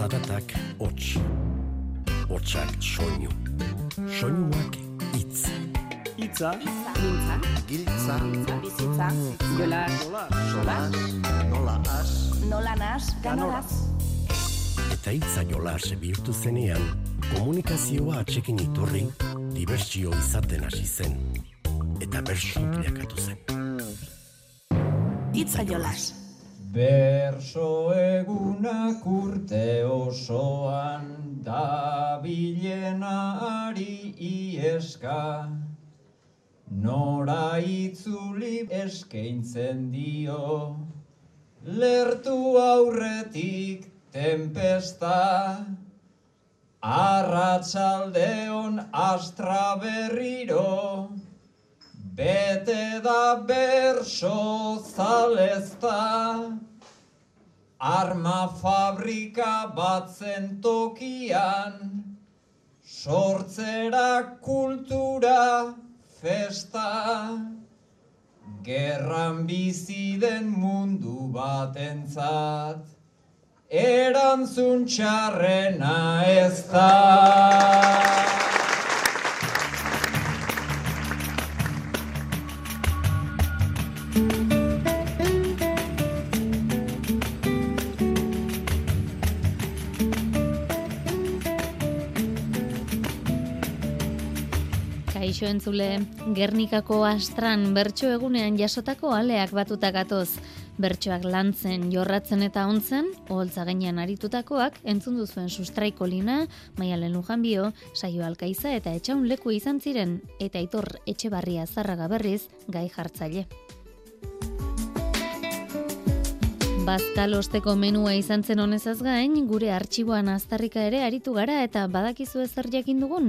Zaratak hots. Hotsak soinu. Soinuak hitz. Itza, Mintza, Giltza, bizitza, jola, solas, nola as, nola nas, ganoraz. Eta hitza jolas bihurtu zenean, komunikazioa atxekin iturri, dibertsio izaten hasi zen. Eta bersu bilakatu zen. Itza jolas. Berso egunak urte osoan da bilenari ieska Nora itzuli eskaintzen dio Lertu aurretik tempesta. Arratsaldeon astra berriro Bete da berso zalezta Arma fabrika batzen tokian. Sortzera kultura festa. Gerran bizi den mundu batentzat. Erantzun txarrena ez da entzule, Gernikako astran bertso egunean jasotako aleak batuta gatoz. Bertsoak lantzen, jorratzen eta ontzen, oholtza gainean aritutakoak, entzun duzuen sustraiko lina, maialen lujanbio, saio alkaiza eta etxaun leku izan ziren, eta itor etxe barria zarraga berriz, gai jartzaile. Bazkalosteko menua izan zen honezaz gain, gure artxiboan aztarrika ere aritu gara eta badakizu ezer jakin dugun.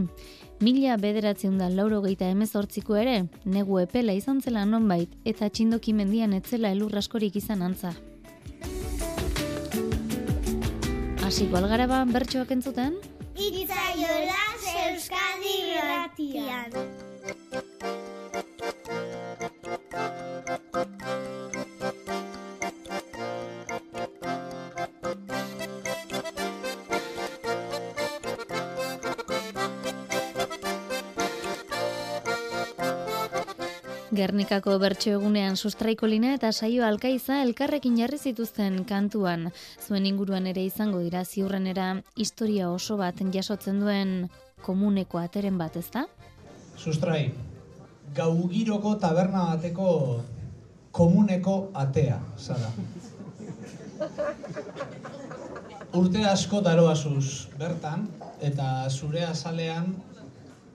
Mila bederatzen da lauro geita emezortziko ere, negu epela izan zela nonbait eta txindoki mendian etzela elur askorik izan antza. Hasiko algara ba bertsoak entzuten? Itza jolas Euskadi irratian. Gernikako bertso egunean sustraiko lina eta saio alkaiza elkarrekin jarri zituzten kantuan. Zuen inguruan ere izango dira ziurrenera historia oso bat jasotzen duen komuneko ateren bat, ezta? Sustrai, gaugiroko taberna bateko komuneko atea, zara. Urte asko daroazuz bertan, eta zure azalean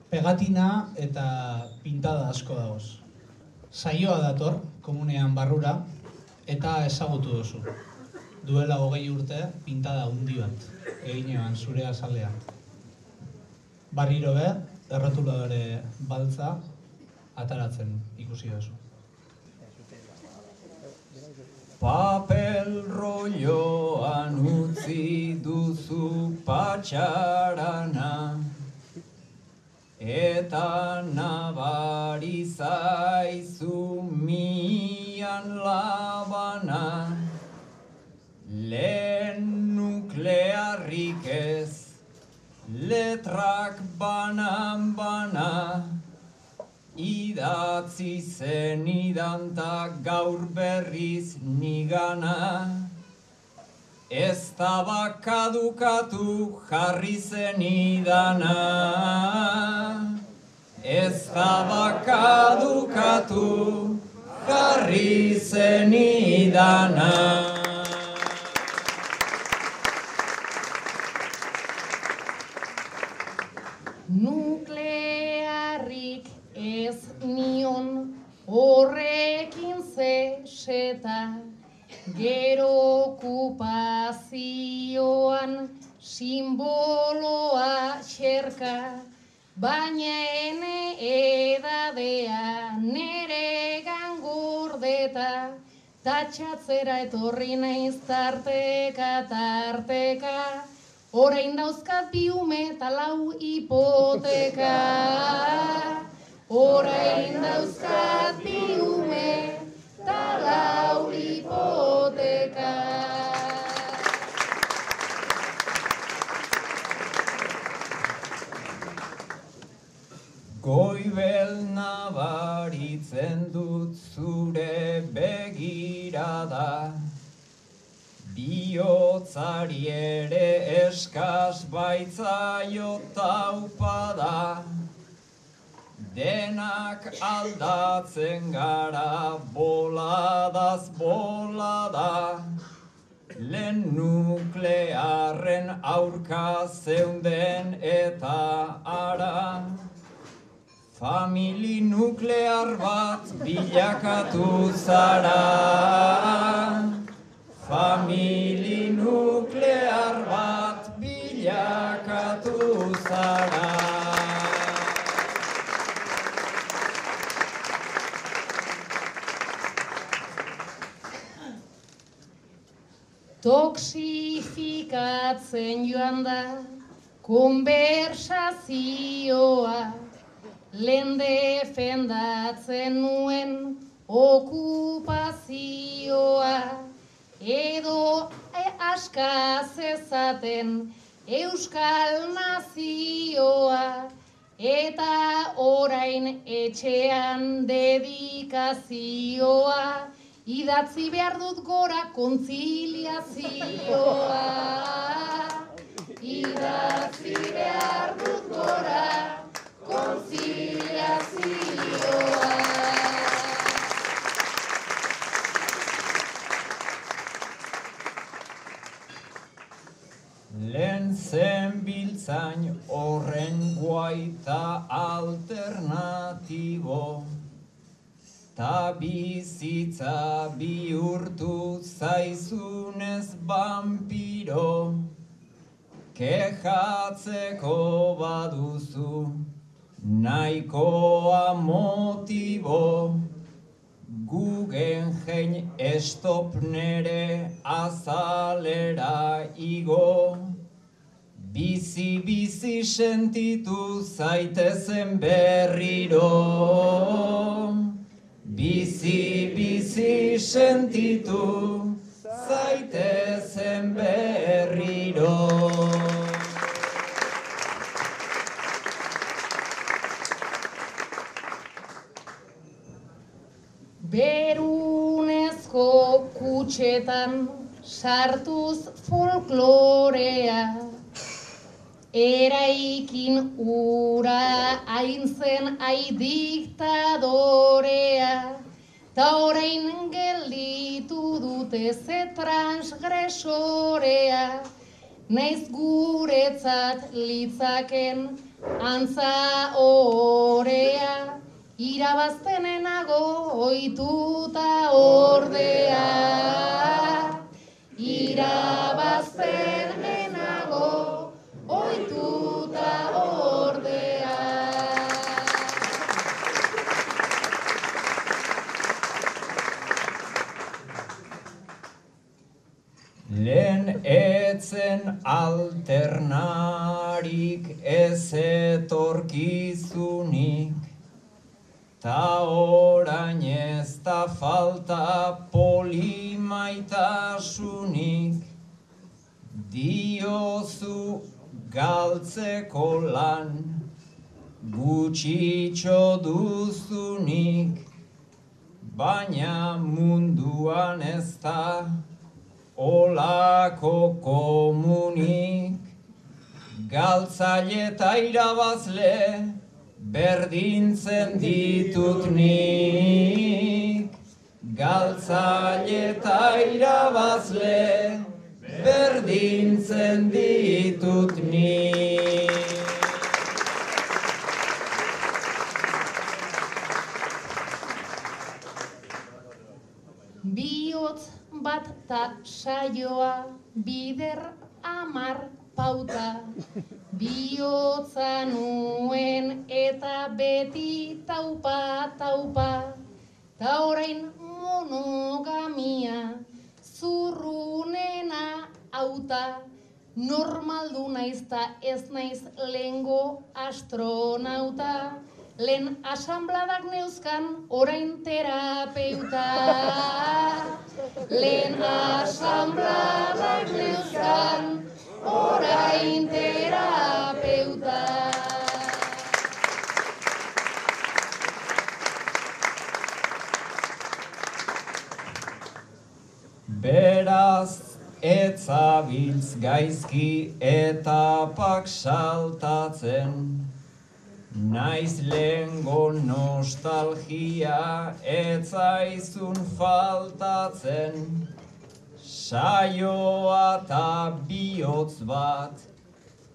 pegatina eta pintada asko dagoz. Saioa dator, komunean barrura, eta ezagutu duzu. Duela hogei urte, pintada hundi bat, eginean zure azalean. Barriro be, errotuladore baltza, ataratzen ikusi duzu. Papel rolloan utzi duzu patxarana Eta nabari zaizu mian labana. Lehen nuklearrik ez letrak banan bana. Idatzi zen idanta gaur berriz nigana Ez da bakadukatu jarri zen idana. Ez bakadukatu jarri zen idana. Nuklearrik ez nion horrekin zeseta Gero okupazioan simboloa xerka Baina ene edadea nere gangordeta Tatxatzera etorri naiz tarteka, tarteka Orain dauzkat bi ume eta lau hipoteka. Orain dauzkat bi Goibel nabaritzen dut zure begirada, Biotzari ere eskas baitza jotaupada, Denak aldatzen gara boladaz bolada. Lehen nuklearren aurka zeunden eta ara Famili nuklear bat bilakatu zara. Famili nuklear Toxifikatzen joan da konversazioa lehen defendatzen nuen okupazioa. Edo e, askaz ezaten euskal nazioa. Eta orain etxean dedikazioa idatzi behar dut gora konziliazioa idatzi behar dut gora konziliazioa Lehen zen biltzain horren guaita alternatibo Ta bizitza bihurtu zaizunez vampiro Kejatzeko baduzu nahikoa motibo. Gugen jein estop nere azalera igo. Bizi bizi sentitu zaitezen berriro Bizi bizi sentitu zaitezen berriro. Berunezko kutxetan sartuz folklorea Eraikin ura hain zen ai diktadorea. Ta orain gelditu dute ze transgresorea. Naiz guretzat litzaken antza orea. Irabaztenenago oituta ordea. Irabaztenenago Lehen etzen alternarik ez etorkizunik. Ta orain ez da falta polimaitasunik. Diozu galtzeko lan gutxitxo duzunik. Baina munduan ez da olako komunik Galtzaile eta irabazle berdintzen ditut nik. Galtzaile eta irabazle berdintzen ditut nik Biotz bat ta saioa bider amar pauta. Biotza nuen eta beti taupa taupa. Ta orain monogamia zurrunena auta. Normaldu naiz ta ez naiz lengo astronauta Lehen asambladak neuzkan orain terapeuta Lehen asambladak neuzkan orain terapeuta Beraz, etzabiltz gaizki eta pak saltatzen. Naiz lengo nostalgia etzaizun faltatzen. Saioa eta bihotz bat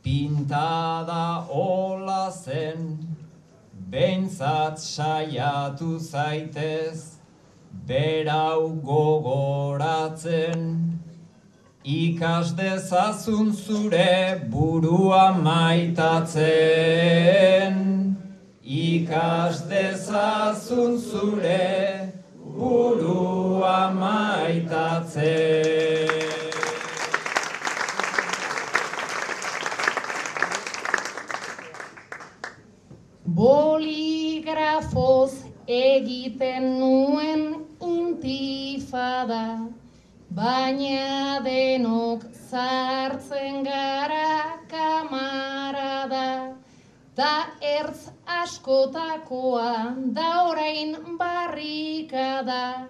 pintada hola zen. Beintzat saiatu zaitez, berau gogoratzen. Ikas dezazun zure burua maitatzen. Ikas dezazun zure burua maitatzen. Boligrafoz egiten nuen intifada, baina denok zartzen gara kamarada, ta ertz askotakoa da orain barrikada,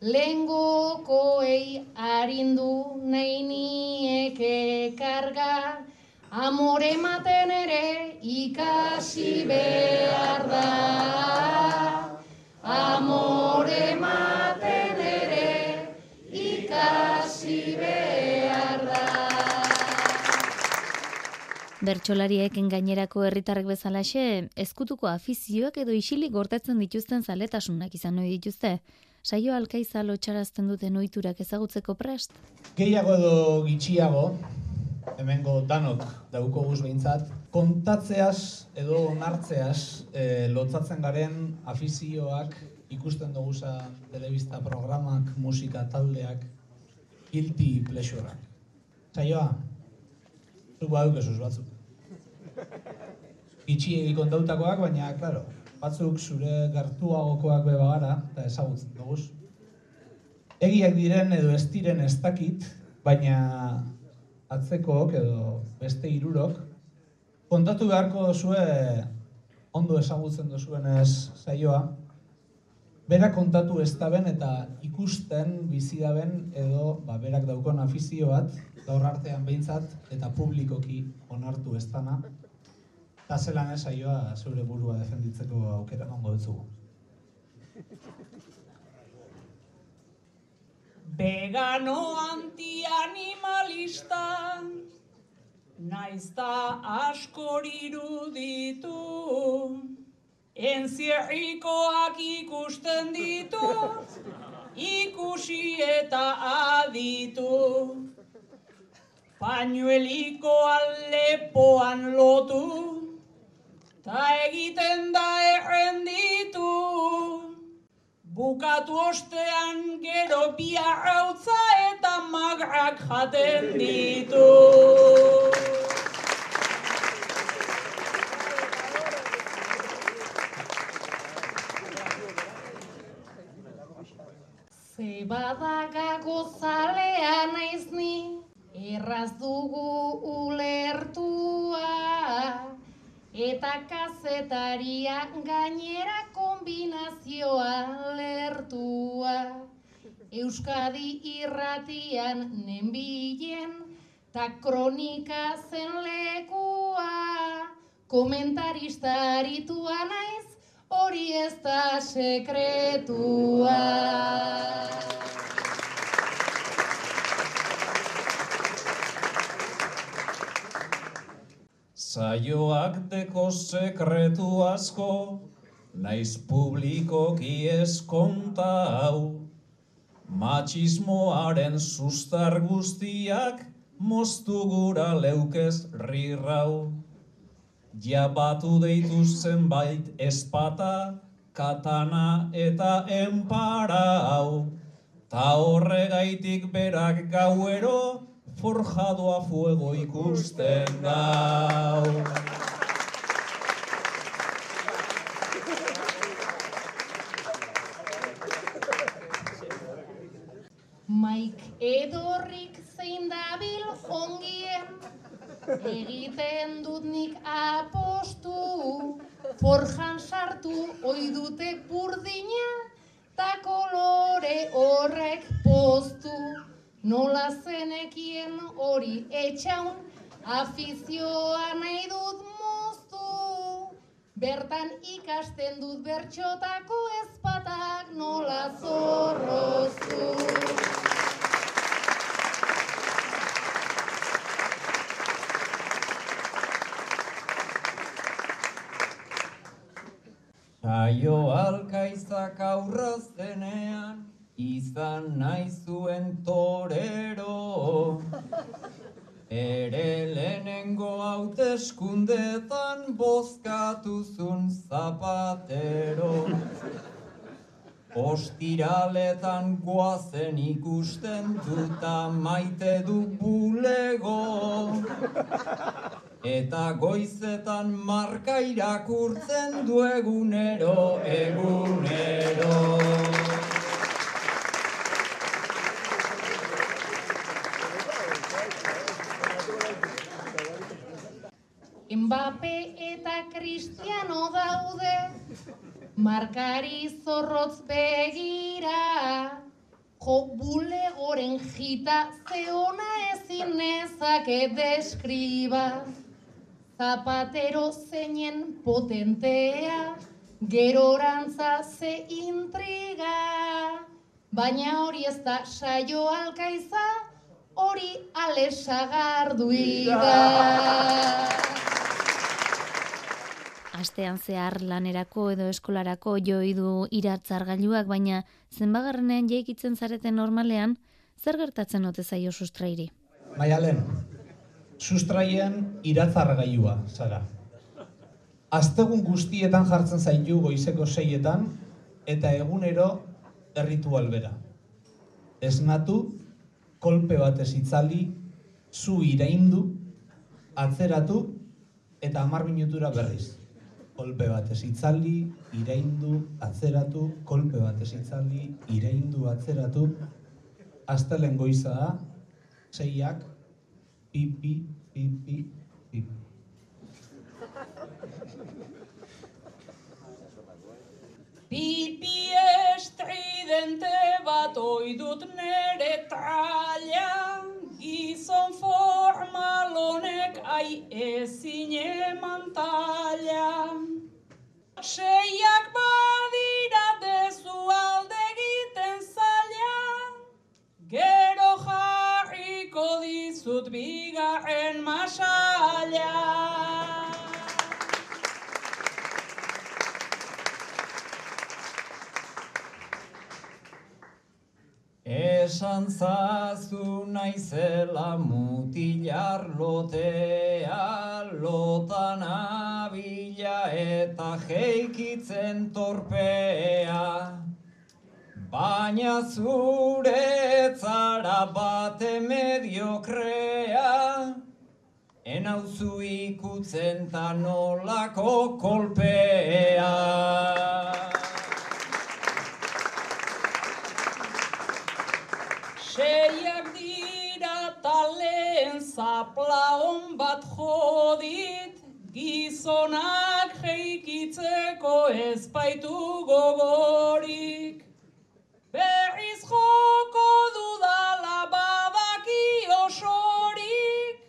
lengokoei arindu nahi nieke karga, Amore ematen ere ikasi behar Bertsolariek gainerako herritarrek bezalaxe, ezkutuko afizioak edo isilik gortetzen dituzten zaletasunak izan ohi dituzte. Saio alkaiza lotxarazten duten ohiturak ezagutzeko prest? Gehiago edo gitxiago, hemengo danok dauko guz behintzat, kontatzeaz edo onartzeaz e, lotzatzen garen afizioak ikusten duguza telebista programak, musika taldeak, guilty pleasureak. Saioa, zuk baduk esuz batzuk. Itxi egikon dautakoak, baina, klaro, batzuk zure gertuagokoak beba gara, eta ezagutzen duguz. Egiak diren edo ez diren ez dakit, baina atzekook edo beste hirurok kontatu beharko duzue ondo ezagutzen duzuenez saioa bera kontatu ez daben eta ikusten bizi daben edo ba, berak daukon afizio bat gaur artean behintzat eta publikoki onartu ez dana eta zelan ez saioa zure burua defenditzeko aukera emango dutzugu. Vegano antianimalista, naizta askoriru ditu, enzierrikoak ikusten ditu, ikusi eta aditu. Pañueliko alepoan lotu, ta egiten da errenditu. Bukatu ostean gero biarrautza eta magrak jaten ditu. Ze badagago zalea naiz ni, erraz dugu ulertua. Eta kazetaria gainera kombinazioa lertua. Euskadi irratian nenbilen, ta kronika zen lekua. Komentarista aritua naiz, hori ez da sekretua. Zaioak deko sekretu asko, naiz publikoki ez konta hau. Matxismoaren sustar guztiak, moztu gura leukez rirrau. Jabatu deitu zenbait espata, katana eta enpara hau. Ta horregaitik berak gauero, forjado a fuego ikusten gau. Maik edorrik zein dabil ongien, egiten dut nik apostu, forjan sartu oi dute burdina, ta kolore horrek poztu. Nola zenekien hori etxaun, afizioa nahi dut moztu. Bertan ikasten dut bertxotako ezpatak nola zorroztu. Ostiraletan goazen ikusten duta maite du bulego. Eta goizetan marka irakurtzen du egunero, egunero. Mbappe eta Cristiano daude, markari zorrotz begira. Jo bulegoren jita zeona ezin nezake deskriba. Zapatero zeinen potentea, gerorantza ze intriga. Baina hori ez da saio alkaiza, hori alesagarduiga. Astean zehar lanerako edo eskolarako joi du iratzargailuak, baina zenbagarrenean jaikitzen zareten normalean, zer gertatzen ote zaio sustrairi? Maialen, sustraien iratzargailua, zara. Astegun guztietan jartzen zaitu goizeko seietan, eta egunero erritual bera. Esnatu, kolpe batez itzali, zu iraindu, atzeratu, eta hamar minutura berriz. Kolpe batez itzali, iraindu, atzeratu, kolpe batez itzali, iraindu, atzeratu, astelen goiza da, seiak, pipi, pipi, pipi. Pipi estridente bat oidut nere traia, gizon formalonek ai ezin eman talia. Seiak badira dezu alde egiten zaila, gero jarriko dizut bigarren masaila. Esan zazu naizela mutilar lotea, lotan abila eta jeikitzen torpea. Baina zure zara bate mediokrea, enauzu ikutzen ta nolako kolpea. Zapla on bat jodit, gizonak jeikitzeko ez baitu gogorik. Berriz joko dudala badaki osorik,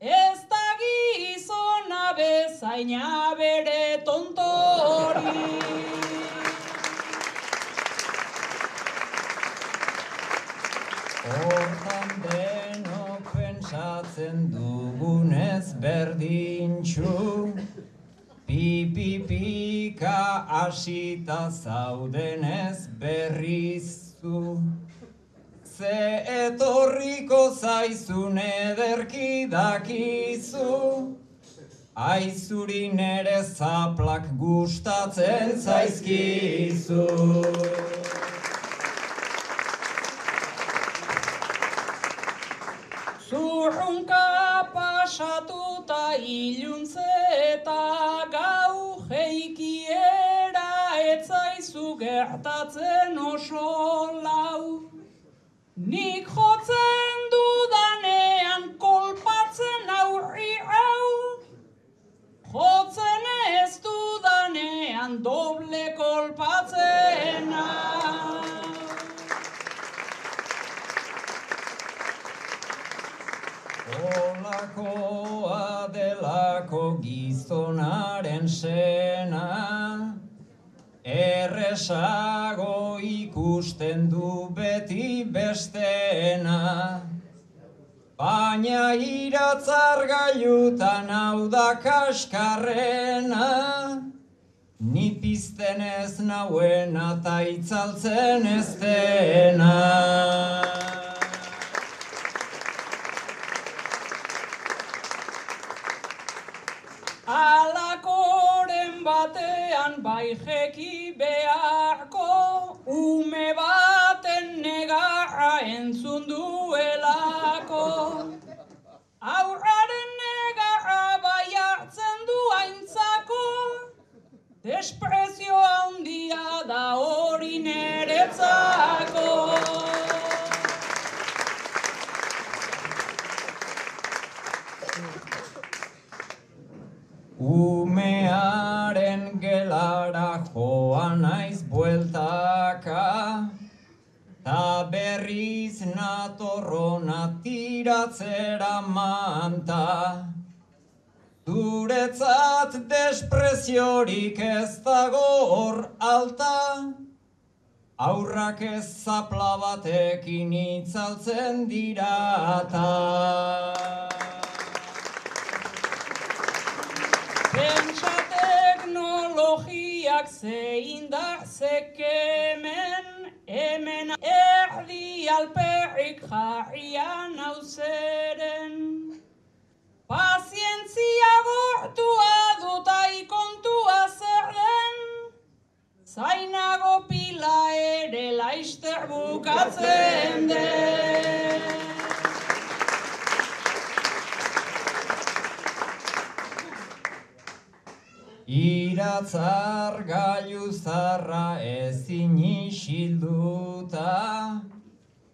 ez da gizona bezaina bere tontorik. Pentsatzen dugunez berdintxu Pipipika asita zaudenez berrizu Ze etorriko zaizun ederki dakizu. Aizuri nere zaplak gustatzen zaizkizu pasatuta iluntze eta gau jeikiera etzaizu gertatzen oso lau. Nik jotzen dudanean kolpatzen aurri hau, jotzen ez dudanean doble kolpatzen Olakoa delako gizonaren sena, erresago ikusten du beti besteena. Baina iratzar gaiutan hau da kaskarrena, ni pizten ez nauena ta itzaltzen ez dena. Batean bai jeki beharko, ume baten negarra entzun duelako. Aurraren negarra bai hartzen du aintzako, desprezio handia da hori neretzako. Umearen naiz bueltaka, ta berriz natorrona tiratzera manta. Zuretzat despreziorik ez dago hor alta, aurrak ez zapla batekin itzaltzen dirata. Teknologiak zein da zekemen, hemen erdi alperrik jarrian hauzeren. Pazientzia gortua dutai kontua zer den, zainago pila ere laister bukatzen den. Iratzar gailu zarra ezin isilduta,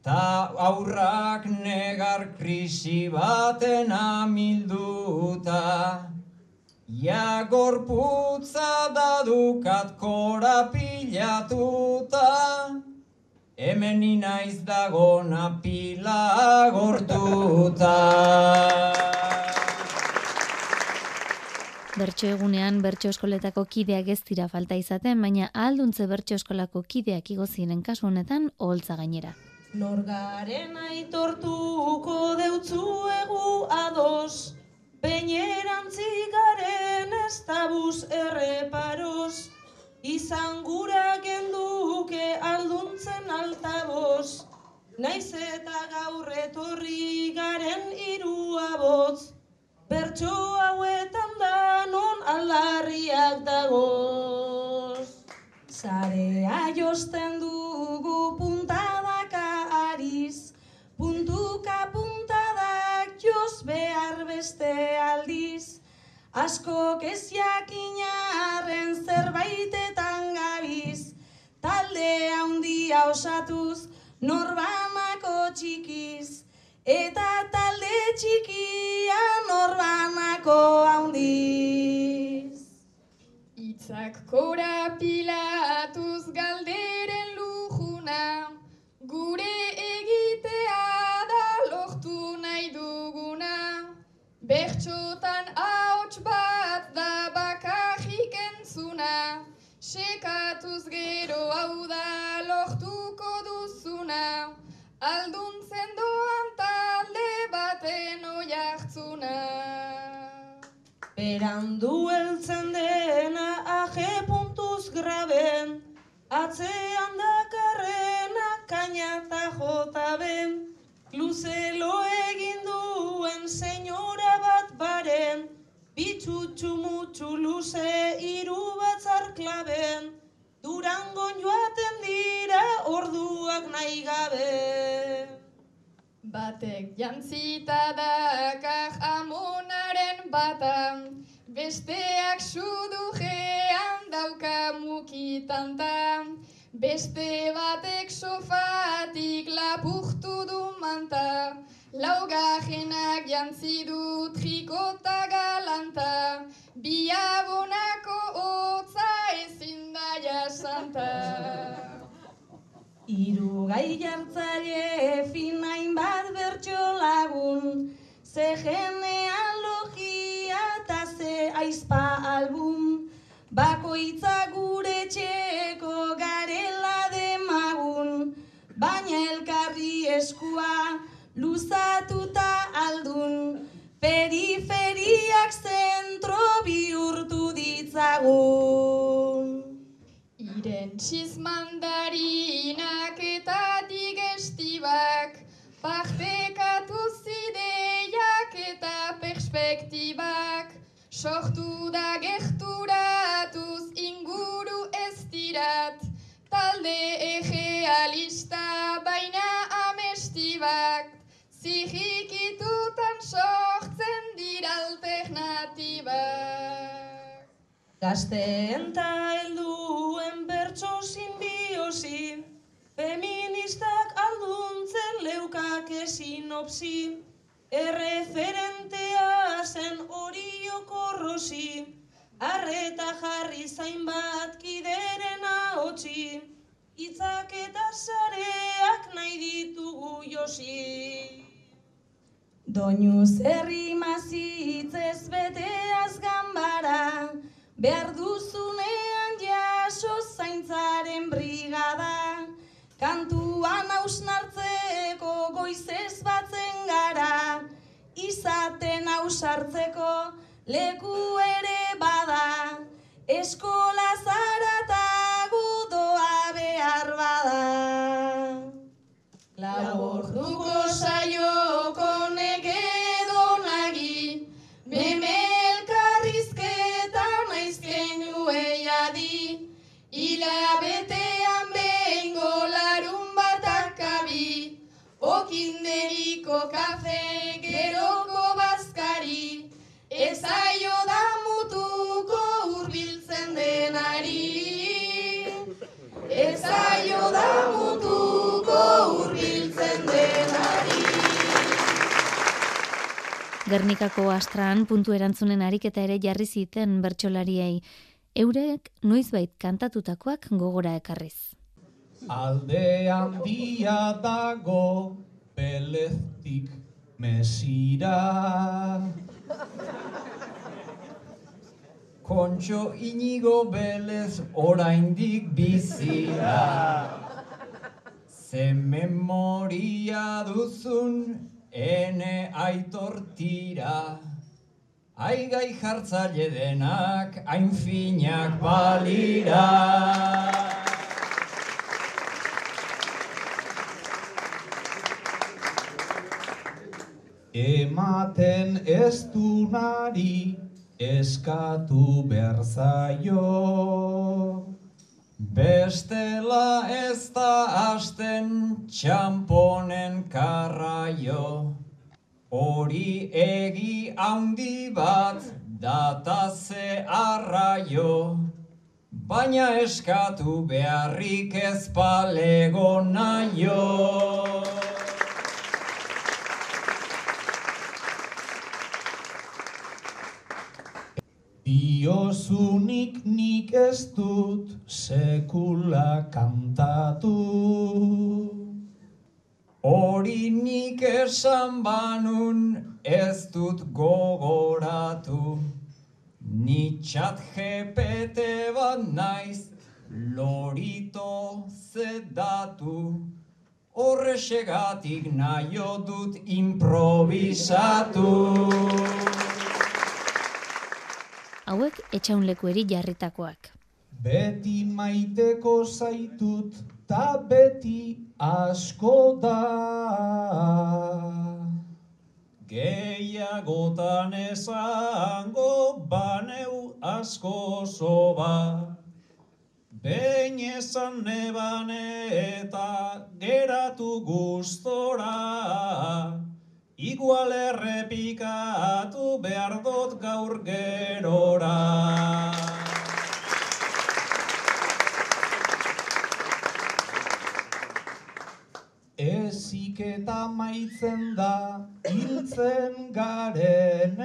ta aurrak negar krisi baten amilduta. Ja gorputza da dukat korapilatuta, hemen inaiz dagona pila gortuta. Bertso egunean bertso eskoletako kideak ez dira falta izaten, baina alduntze bertso eskolako kideak igo ziren kasu honetan oholtza gainera. Norgaren aitortuko deutzuegu ados, Peinerantzigaren ez tabuz erreparos, izan gura genduke alduntzen altaboz, naiz eta gaur etorri garen irua botz, bertso hauetan aldarriak dagoz. Zarea josten dugu puntadaka ariz, puntuka puntadak joz behar beste aldiz, askok ez jakinaren zerbaitetan gabiz, talde handia osatuz norbanako txikiz, eta talde txikia norbanako handiz. Itzak korapilatuz galderen lujuna, gure egitea da lortu nahi duguna. Bertxotan ahots bat da bakarrik entzuna, sekatuz gero hau da lortuko duzuna. Alduntzen doan talde baten oiartzuna. Berandu heltzen dena aje puntuz graben, atzean dakarrena kainata jota ben, luzelo egin duen senyora bat baren, bitxutxu mutxu luze iru batzar klaben, durangon joaten dira orduak nahi gabe. Batek jantzita dakar amonaren bata, besteak sudujean dauka mukitanta, beste batek sofatik lapurtu du manta, laugarrenak jantzi du trikota galanta, biabonako hotza ezin da jasanta. Iru gai jartzaile finain ze genealogia eta ze aizpa album, bakoitza gure txeko garela demagun, baina elkarri eskua luzatuta aldun, periferiak zentro bihurtu ditzagun. Irentziz mandarinak eta digestibak, partekatu perspektibak, sortu da gerturatuz inguru ez dirat, talde egealista baina amestibak, zihikitutan sortzen dira alternatibak. Gazteen ta helduen bertso sinbiosi, feministak alduntzen leukak esinopsi, erreferentea zen orio korrosi, arreta jarri zain bat kideren ahotsi, hitzak eta sareak nahi ditugu josi. Doinuz herri mazitzez beteaz gambara, behar duzunean jaso zaintzaren brigada, kantuan hausnartzeko goizez batzen gara, izaten hausartzeko leku ere bada, eskola zaratago doa behar bada. Laborduko saioko Gernikako astran puntu erantzunen ariketa ere jarri ziten bertsolariei. Eurek noizbait kantatutakoak gogora ekarriz. Alde handia dago beleztik mesira. Kontxo inigo belez oraindik bizira. Ze memoria duzun ene aitortira. Aigai jartzaile denak hain finak balira. Ematen ez dunari eskatu behar zaio. Bestela ez da hasten txamponen karraio. Hori egi handi bat dataze arraio. Baina eskatu beharrik ez palego naio. Diozunik nik ez dut sekula kantatu. Hori nik esan banun ez dut gogoratu. Ni txat GPT bat naiz, lorito zedatu. Horrexegatik naio dut improvisatu. Hauek etxaunlekueri jarritakoak. Beti maiteko zaitut, ta beti asko da. Gehiagotan esango baneu asko soba. Behin esan nebane eta geratu gustora. Igual errepikatu behar dut gaur gerora. Ezik eta maitzen da hiltzen garenean.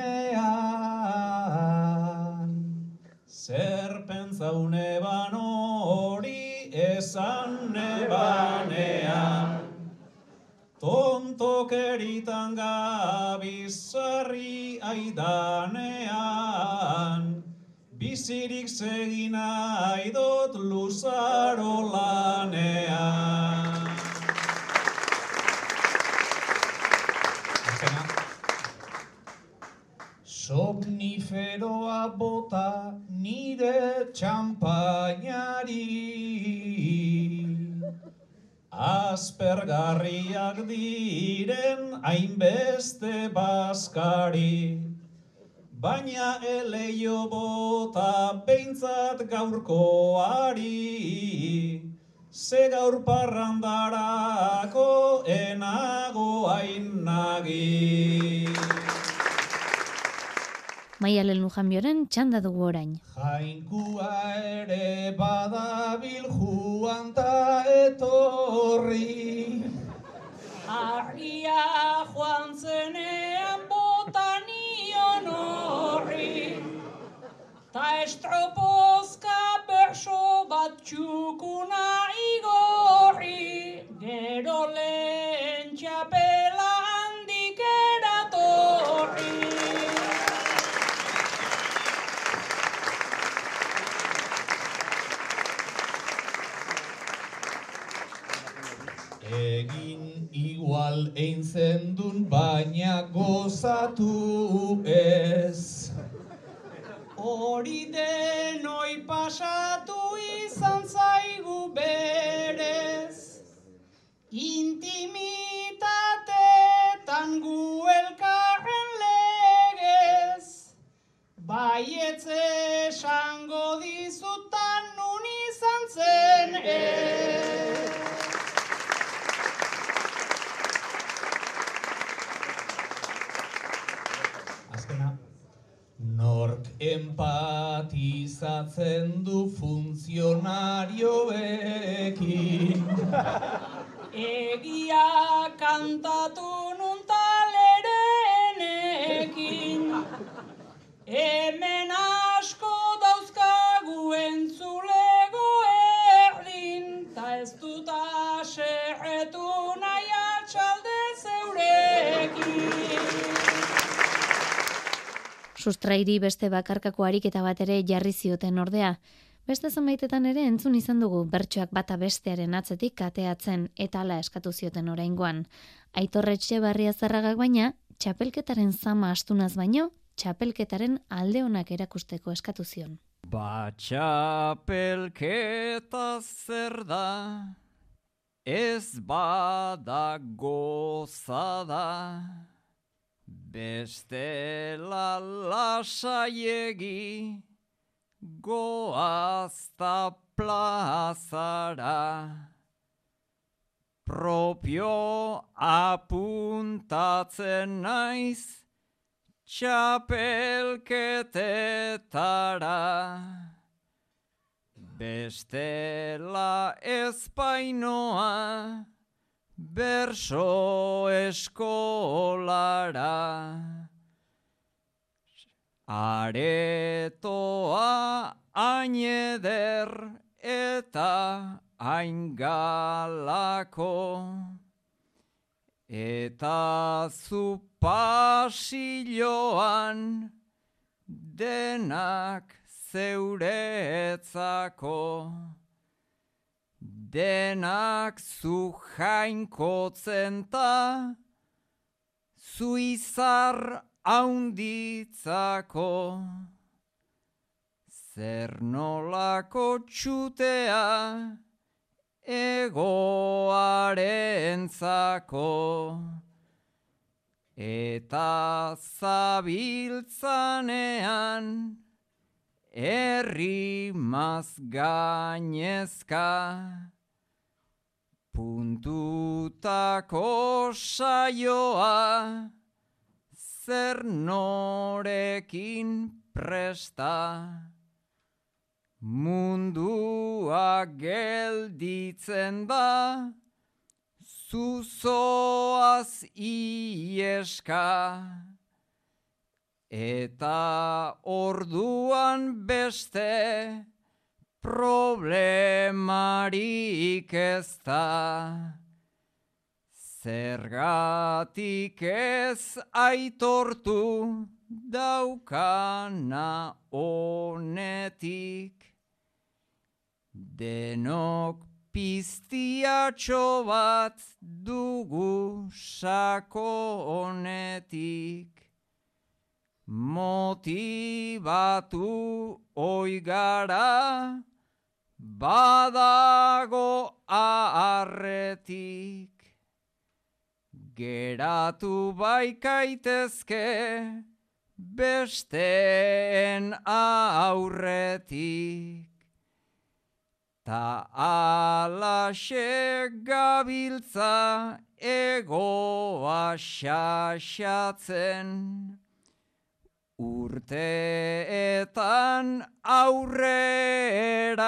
Zer pentsau neban hori esan nebanean. Ton tontokeritan gabizarri aidanean, bizirik segina aidot luzaro lanean. Somniferoa bota nire txampainari Aspergarriak diren hainbeste baskari Baina eleio bota behintzat gaurkoari. Ze gaur parrandarako enago ainagi Maialen Lujanbioren txanda dugu orain. Jainkua ere badabil juan ta etorri. Argia joan zenean botanion horri. Ta estropozka berso bat txukuna igorri. Gero ein zendun baina gozatu ez. Hori denoi pasatu izan zaigu berez. Intimitatetan gu elkarren legez. Baietz esango empatizatzen du funtzionarioekin. Egia kantatu nun talerenekin Hemen Sustrairi beste bakarkako ariketa bat ere jarri zioten ordea. Beste zenbaitetan ere entzun izan dugu bertsoak bata bestearen atzetik kateatzen eta hala eskatu zioten oraingoan. Aitorretxe barria zarragak baina, txapelketaren zama astunaz baino, txapelketaren alde onak erakusteko eskatu zion. Batxapelketa zer da, ez bada gozada, bestela lasaiegi, goazta plazara. Propio apuntatzen naiz, txapelketetara. Bestela ezpainoa, berso eskolara. Aretoa aineder eta aingalako. Eta zu pasilloan denak zeuretzako. Denak zu jainkotzen ta, zu izar haunditzako. Zer nolako txutea egoarentzako. Eta zabiltzanean herri gainezka. Puntutako saioa zer norekin presta. Mundua gelditzen da, zuzoaz ieska. Eta orduan beste problemarik ez da. Zergatik ez aitortu daukana honetik. Denok piztiatxo bat dugu sako honetik. Motibatu oigara badago aharretik. Geratu baikaitezke besteen aurretik. Ta alaxe gabiltza egoa xaxatzen. Urteetan aurrera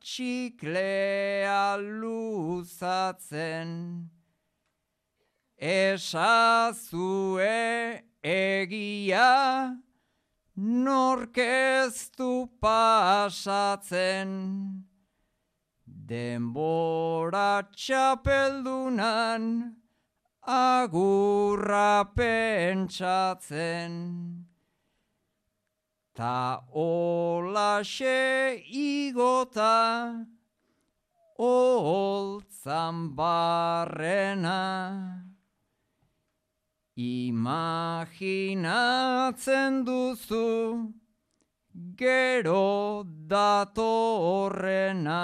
txiklea luzatzen. Esazue egia norkeztu pasatzen. Denbora txapeldunan agurra pentsatzen. Ta olaxe igota oholtzan barrena. Imaginatzen duzu gero datorrena.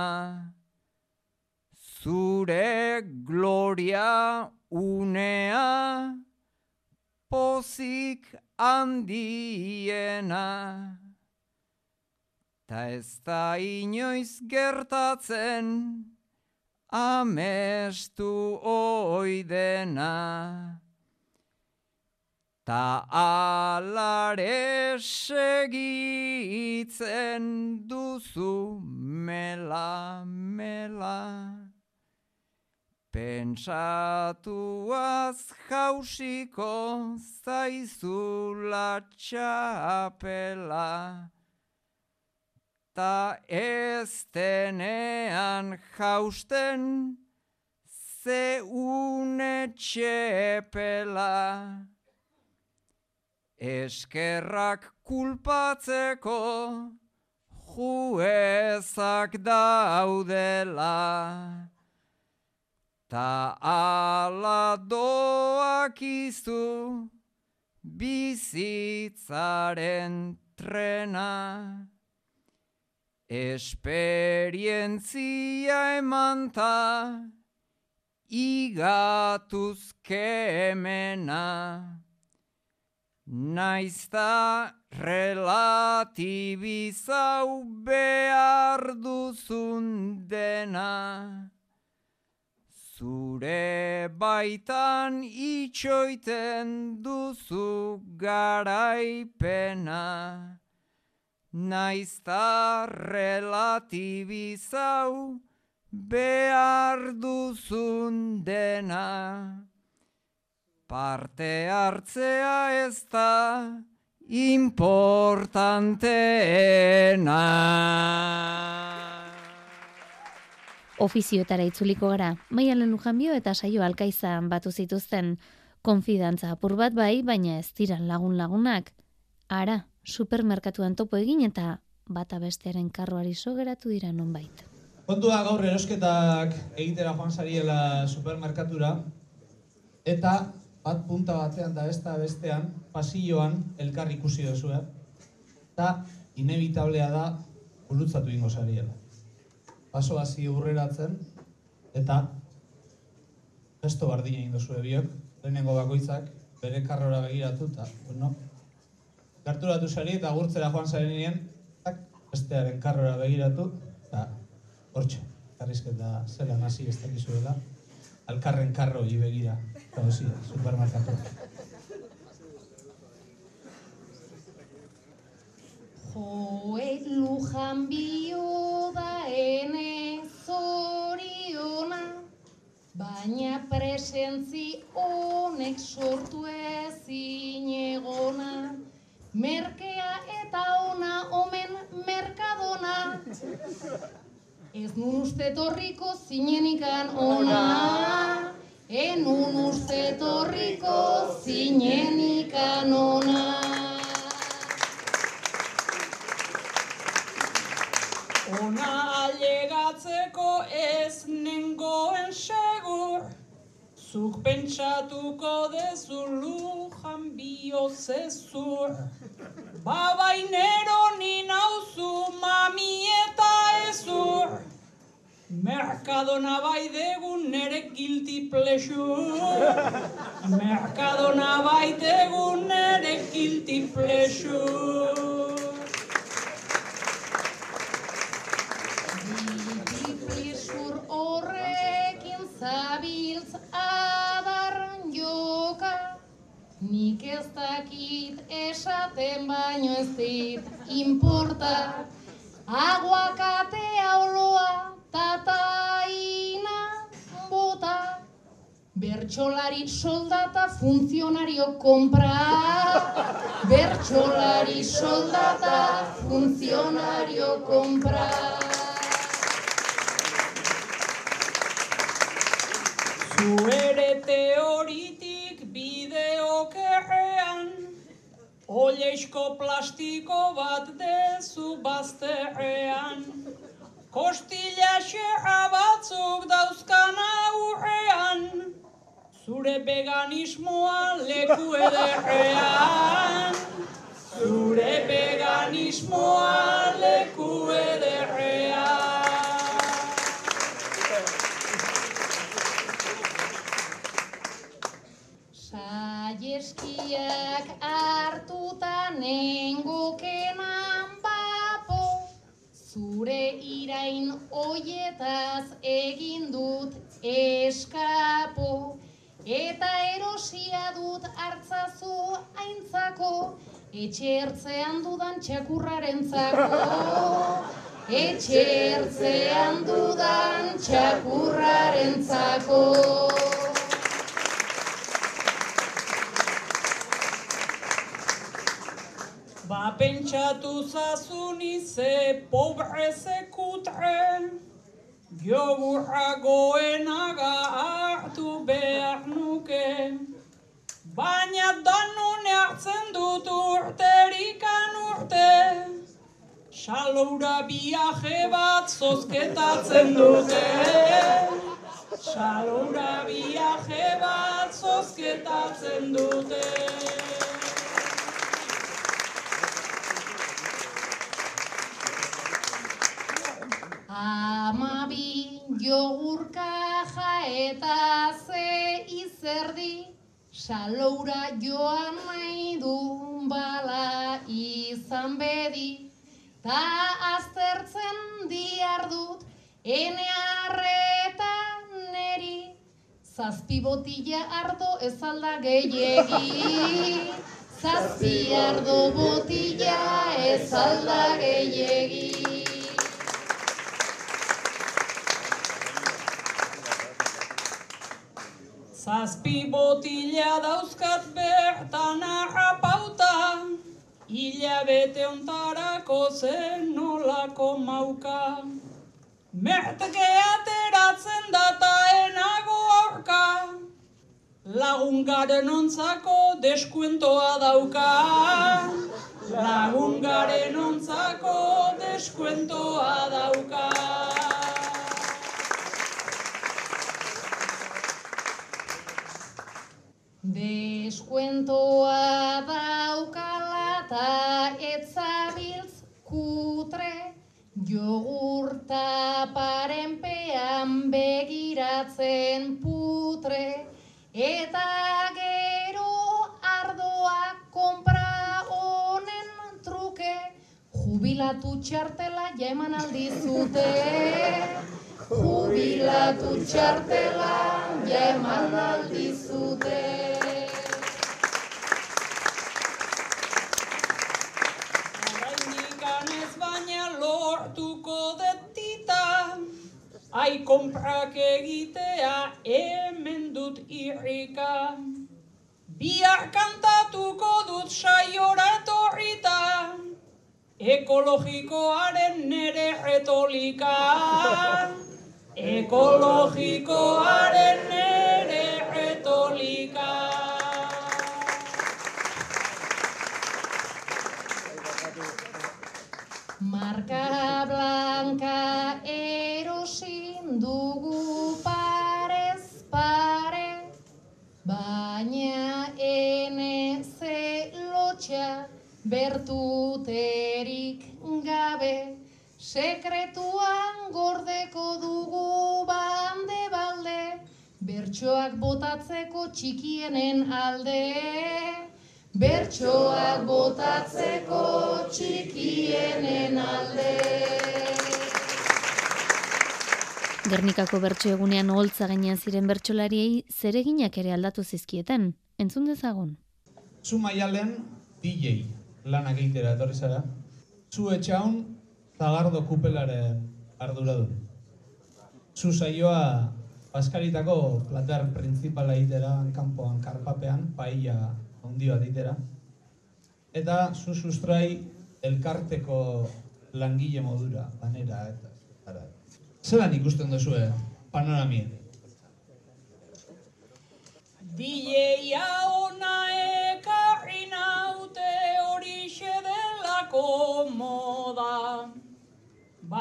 Zure gloria unea pozik handiena. Ta ez da inoiz gertatzen amestu oidena. Ta alare segitzen duzu mela, mela. Pentsatuaz jausiko zaizula txapela. Ta ez denean jausten ze une txepela. Eskerrak kulpatzeko juezak daudela. Ta ala doak izu bizitzaren trena. Esperientzia emanta igatuz kemena. Naizta relatibizau behar duzun dena. Zure baitan itxoiten duzu garaipena. Naizta relatibizau behar duzun dena. Parte hartzea ez da importanteena. Ofizioetara itzuliko gara, maialen lujanbio eta saio alkaizan batu zituzten. Konfidantza apur bat bai, baina ez diran lagun lagunak. Ara, supermerkatuan topo egin eta bata bestearen karroari sogeratu dira nonbait. Kontua gaur erosketak egitera joan zariela supermerkatura, eta bat punta batean da besta bestean, pasilloan elkar ikusi duzu, eh? Eta inevitablea da gurutzatu ingo zariela. Paso hasi urreratzen, eta gesto bardina egin duzu biok, lehenengo bakoitzak, bere karrora begiratu, eta, bueno, gerturatu zari eta gurtzera joan zarenien, bestearen karrora begiratu, eta hortxe, karrizketa zela nazi ez dakizuela alkarren karro begira, eta hozi, supermerkatu. Joe lujan bio da ene zoriona, baina presentzi honek sortu ezin egona. Merkea eta ona omen merkadona. Ez nun uste torriko zinenikan ona, enun uste torriko zinen ikanona. Ona alegatzeko ez nengoen segur, zuk pentsatuko dezu lujan biozezur. Babainero ni nauzu mami eta ezur, Merkadona bai degun nere guilty pleasure. Merkadona bai degun nere guilty pleasure. Ez dakit esaten baino ez dit importa Aguakatea oloa tataina bota Bertxolari soldata funtzionario kompra Bertxolari soldata funtzionario kompra Zu ere Oleisko plastiko bat dezu bazterrean, Kostila xerra batzuk dauzkan aurrean, Zure veganismoa leku ederrean, Zure veganismoa leku ederrean. Saieskiak hartuta nengokenan bapo Zure irain oietaz egin dut eskapo. Eta erosia dut hartzazu aintzako. Etxertzean dudan txakurraren zako Etxertzean dudan txakurraren zako Ba pentsatu zazuni ze pobre ze kutre, Jogurra goenaga hartu behar nuke. Baina danune hartzen dut urterikan urte, Saloura biaje bat zozketatzen dute. Saloura biaje bat zozketatzen dute. Amabi jogurkaja eta ze izerdi. Saloura joan nahi du bala izan bedi. Ta aztertzen diar dut ene arreta neri Zazpi botila ardo ez alda gehiegi. Zazpi ardo botila ez alda gehiegi Zazpi botila dauzkat bertan arrapauta, hilabete ontarako zen nolako mauka. Merteke ateratzen data enago aurka, lagungaren ontzako deskuentoa dauka. Lagungaren ontzako deskuentoa dauka. Deskuentoa daukala eta etzabiltz kutre Jogurta parenpean begiratzen putre. Eta gero ardoa konpra honen truke Jubilatu txartela ja eman aldizute. Jubilatu txartela ja eman aldizute konprak egitea hemen dut irrika. Biar kantatuko dut saiora etorrita, ekologikoaren nere retolika. Ekologikoaren nere retolika. Marca blanca bertuterik gabe, sekretuan gordeko dugu bande balde, bertsoak botatzeko txikienen alde. Bertsoak botatzeko txikienen alde. Gernikako bertso egunean oholtza gainean ziren bertsolariei zereginak ere aldatu zizkieten. Entzun dezagun. Zu maialen DJ lanak egitera etorri zara. Zu etxaun zagardo kupelaren ardura du. Zu saioa Baskaritako plater printzipala egitera, kanpoan, karpapean, paella handi bat itera. Eta zu sustrai elkarteko langile modura, lanera eta ara. Zelan ikusten duzu, panoramien? DJ-a ona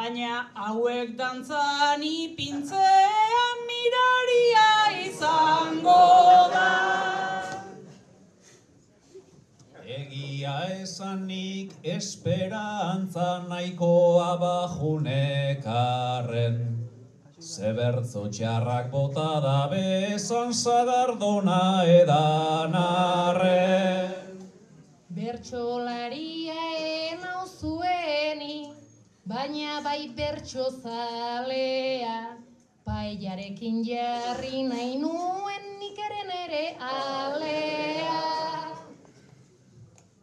Baina hauek dantzan ipintzean miraria izango da. Egia esanik esperantza nahikoa bajunekarren. Zebertzo txarrak bota da bezan sagardona edan arren. Bertxolaria baina bai bertso zalea. Paellarekin jarri nahi nuen nikeren ere alea.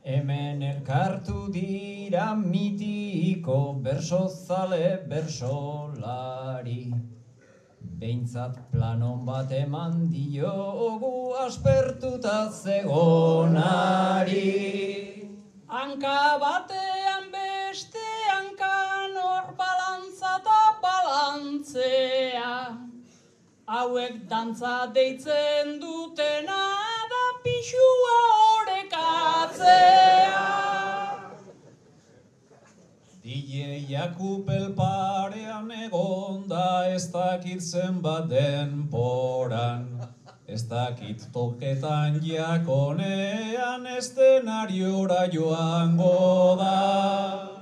Hemen elkartu dira mitiko bersozale bersolari. Beintzat planon bat eman diogu aspertuta zegonari. Hanka batean balantzea. Hauek dantza deitzen dutena da pixua orekatzea. DJ Jakupel parean egonda ez dakit zenbat denporan. Ez dakit toketan jakonean estenariora joango da.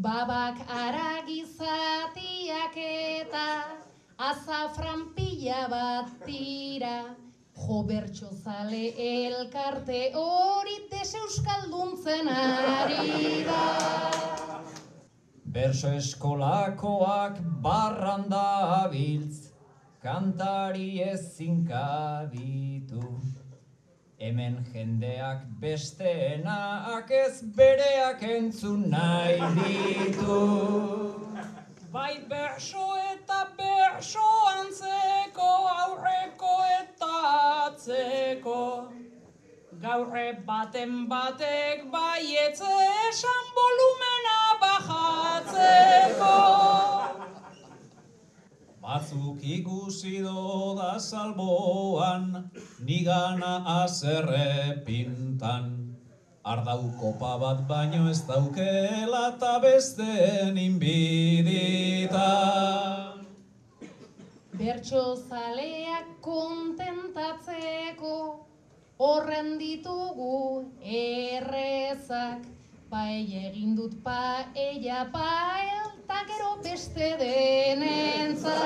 Babak aragizatiak eta azafran pila bat tira. Jo bertxozale elkarte hori deseeuskalduntzen ari da. Berso eskolakoak barranda abiltz, kantari ezin kabitu. Hemen jendeak besteenak ez bereak entzun nahi ditu. Bai berso eta berso antzeko, aurreko eta atzeko. Gaurre baten batek baietze esan volumena bajatzeko. Batzuk ikusi doda salboan, nigana azerre pintan. Ardau kopa bat baino ez daukela eta besteen inbiditan. Bertso zaleak kontentatzeko horren ditugu errezak. Paella egin dut paella pael, ta gero beste denentzat.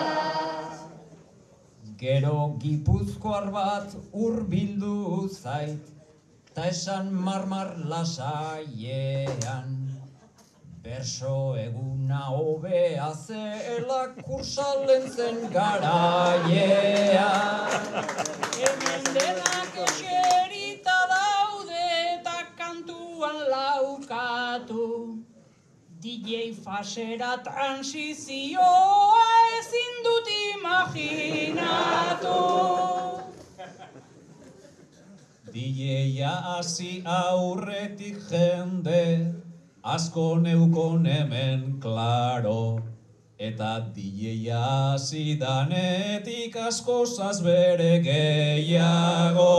Gero gipuzkoar bat hurbildu zait, ta esan marmar lasaiean. Berso eguna hobea zela kursalen zen garaiean. Hemen denak eserita daude eta kantuan laukatu. DJ fasera transizioa ezin dut imaginatu. DJ-a hasi aurretik jende, asko neukon hemen klaro. Eta DJ-a hasi danetik asko bere gehiago.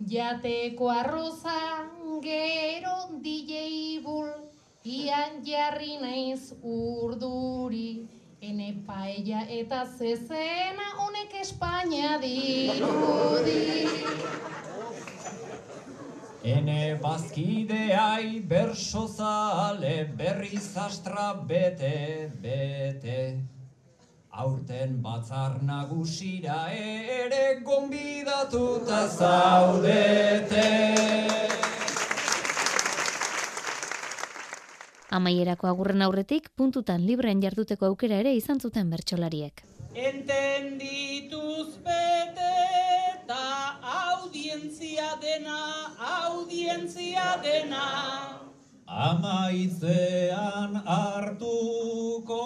Jateko arroza gero DJ bul, ian jarri naiz urduri. Ene paella eta zezena honek Espainia dirudi. Ene bazkideai berso zale berriz astra bete, bete. Aurten batzar nagusira ere gonbidatuta zaudete. Amaierako agurren aurretik, puntutan libren jarduteko aukera ere izan zuten bertsolariek. Entendituz bete eta audientzia dena, audientzia dena. Amaitzean hartuko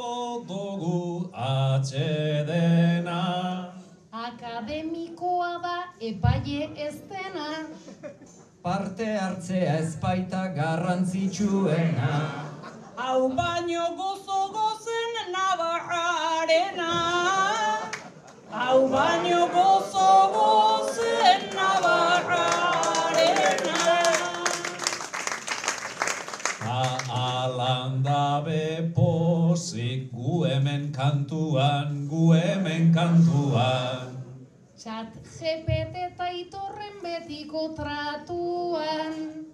dugu atxedena. Akademikoa da epaile ez dena. Parte hartzea ezpaita garrantzitsuena. Hau baino gozo gozen nabarrarena. Hau baino gozo gozen nabarrarena. Ta alanda bepozik gu hemen kantuan, gu hemen kantuan. Txat GPT eta itorren betiko tratuan.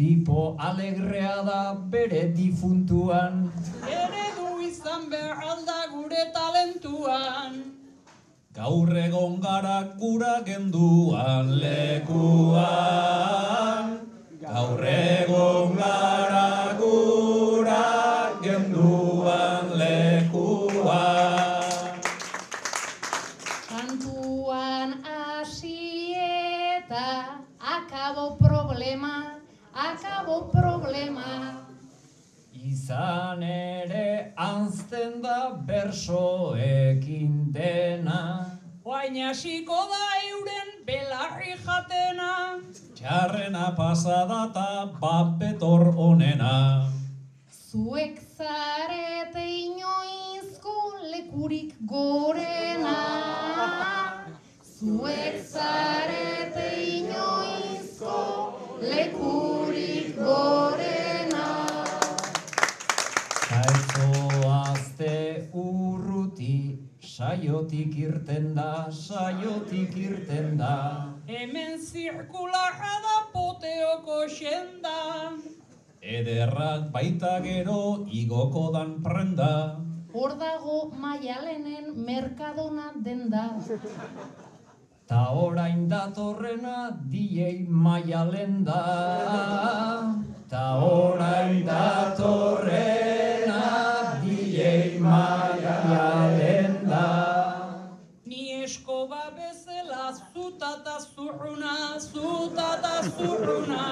Tipo alegrea da bere difuntuan. Eredu izan behar alda gure talentuan. Gaur egon gara gura genduan lekuan. Gaur egon gara gura genduan lekuan. Kantuan hasi eta akabo problema, akabo problema. Izan ere anzten da bersoekin dena. Oain hasiko da euren belarri jatena. Txarrena pasada ta bat betor onena. Zuek zarete inoizko lekurik gorena. Zuek zarete inoizko lekurik gorena. Zaitzoazte urruti, saiotik irten da, saiotik irten da. Hemen zirkularra da poteoko xenda. Ederrak baita gero igoko dan prenda. Hor dago maialenen merkadona denda. Ta orain datorrena DJ maialen da. Ta orain datorrena DJ maialen da. Ni eskoba bezala zutata zurruna, zutata zurruna.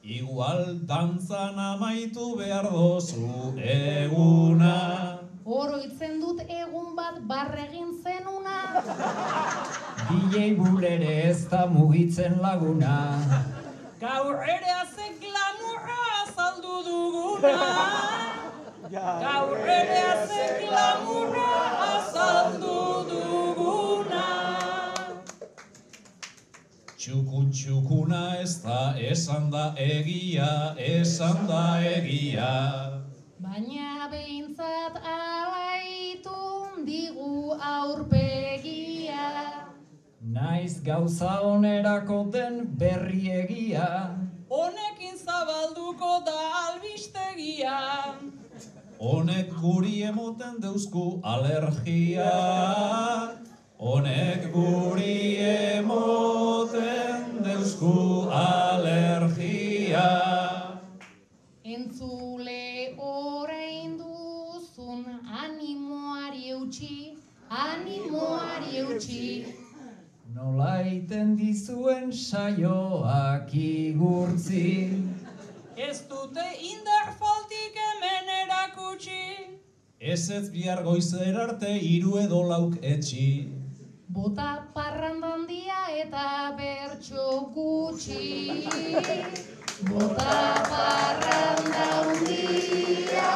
Igual dantzan amaitu behar dozu eguna. Oroitzen dut egun bat barregin zenuna. DJ bulere ez da mugitzen laguna. Gaur ere haze glamurra azaldu duguna. Gaur ere haze glamurra azaldu duguna. Txuku txukuna ez da esan da egia, esan da egia. Baina behintzat digu aurpegia. Naiz gauza onerako den berri egia. Honekin zabalduko da albistegia. Honek guri emoten deuzku alergia. Honek guri emoten deuzku alergia. Eutxi. Nola iten dizuen saioak igurtzi. Ez dute indar faltik hemen erakutsi. Ez ez bihar goizer arte hiru edo lauk etxi. Bota parrandan dia eta bertso gutxi. Bota parranda handia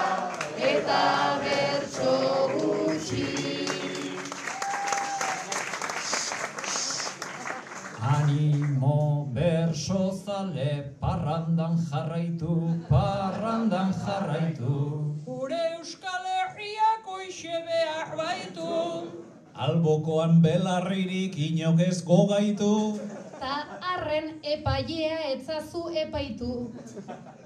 eta bertso Animo berso zale parrandan jarraitu, parrandan jarraitu. Gure Euskal Herriak oixe behar baitu. Albokoan belarririk inok ez gogaitu. Ta arren epailea etzazu epaitu.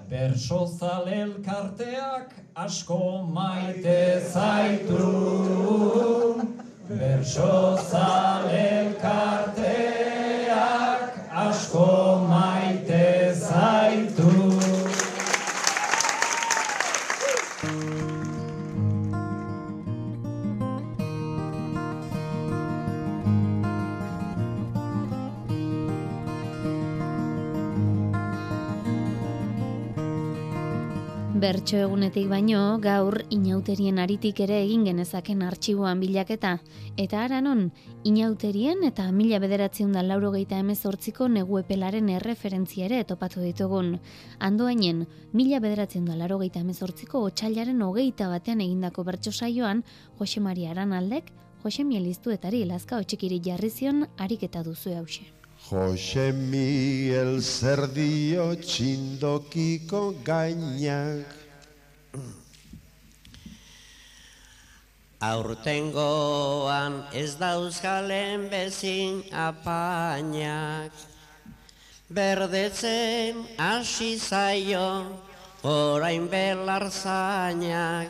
Berso zale elkarteak asko maite zaitu. Berso zale elkarteak asko maite zaitu. Bertso egunetik baino, gaur inauterien aritik ere egin genezaken artxiboan bilaketa. Eta aranon, inauterien eta mila bederatziun da laurogeita emezortziko negu epelaren erreferentzia ere topatu ditugun. Andoainen, mila bederatziun da laurogeita emezortziko otxailaren hogeita batean egindako bertso saioan, Jose Maria Aranaldek, Jose Mieliztuetari lazka otxikiri jarri zion ariketa duzu hause. Jose Miguel Zerdio txindokiko gainak Aurtengoan ez dauzkalen bezin apainak Berdetzen hasi zaio orain belar zainak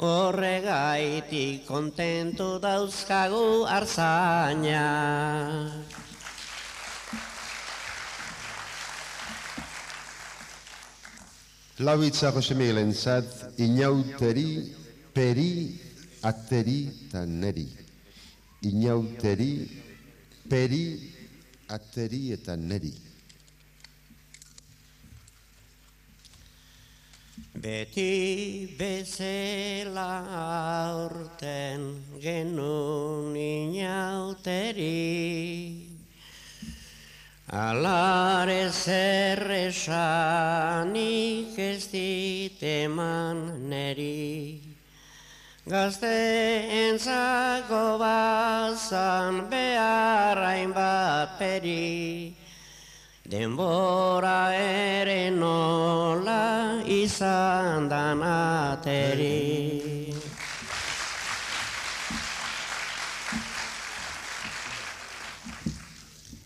Horregaitik kontentu dauzkagu arzainak Laubitza Jose Miguelen zat, inauteri, peri, ateri eta neri. Inauteri, peri, ateri eta neri. Beti bezela aurten genuen inauteri. Alare zerresanik ez dit eman neri. Gazte entzako bazan beharrain bat peri. Denbora ere nola izan danateri.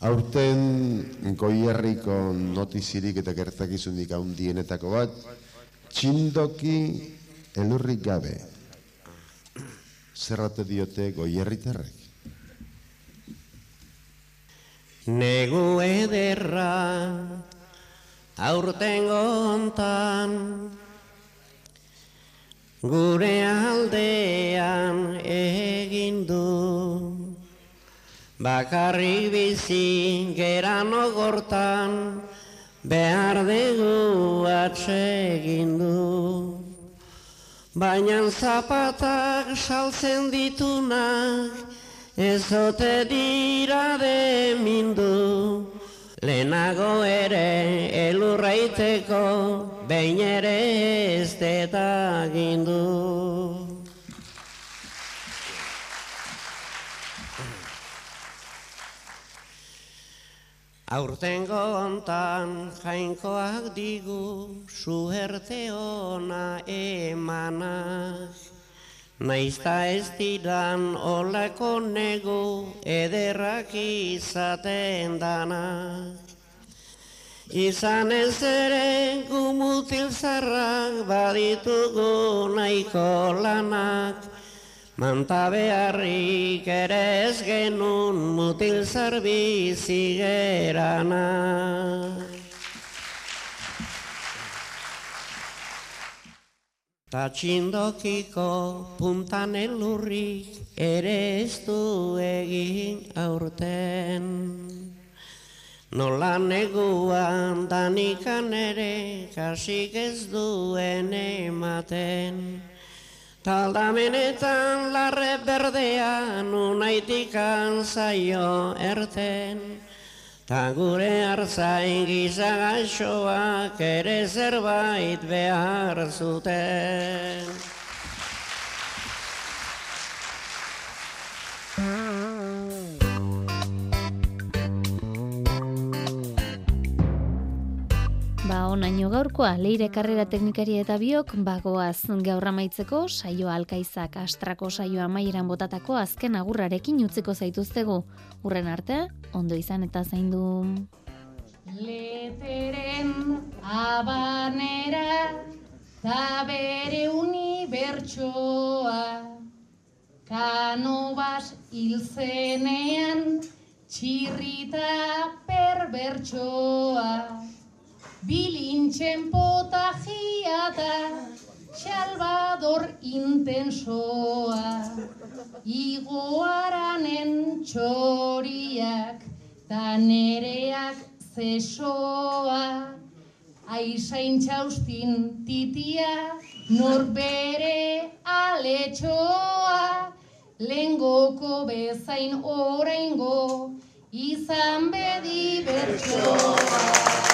Aurten goierriko notizirik eta gertakizunik handienetako bat, txindoki elurrik gabe. Zerrate diote goierritarrek. Negu ederra aurten gontan gure aldean egin du bakarrik bizi geran ogortan behar dugu atsegin du. Baina zapatak saltzen ditunak ez ote dira de mindu. Lehenago ere elurraiteko behin ere ez detagindu. Aurtengo hontan jainkoak digu suerte ona emanak. Naizta ez diran olako negu ederrak izaten danak. Izan ez ere gumutil zarrak baditugu nahiko lanak. Manta beharrik ere ez genun mutil zarbizi gerana. Ta txindokiko puntan elurrik ere ez du egin aurten. Nola neguan danikan ere kasik ez duen ematen. Taldamenetan larre berdean unaitikan zaio erten. Ta gure hartzain gizagaixoak ere zerbait behar zuten. Ba, onaino gaurkoa, leire karrera teknikari eta biok, bagoaz gaur amaitzeko, saioa alkaizak astrako saioa maieran botatako azken agurrarekin utziko zaituztegu. Urren arte, ondo izan eta zaindu. Leteren abanera ta bere unibertsoa Kanobas hilzenean txirrita perbertsoa Bilintxen potajia da Salvador intensoa. Igoaranen txoriak Ta nereak zesoa. Aizain titia Norbere aletxoa. Lengoko bezain oraingo Izan bedi bertsoa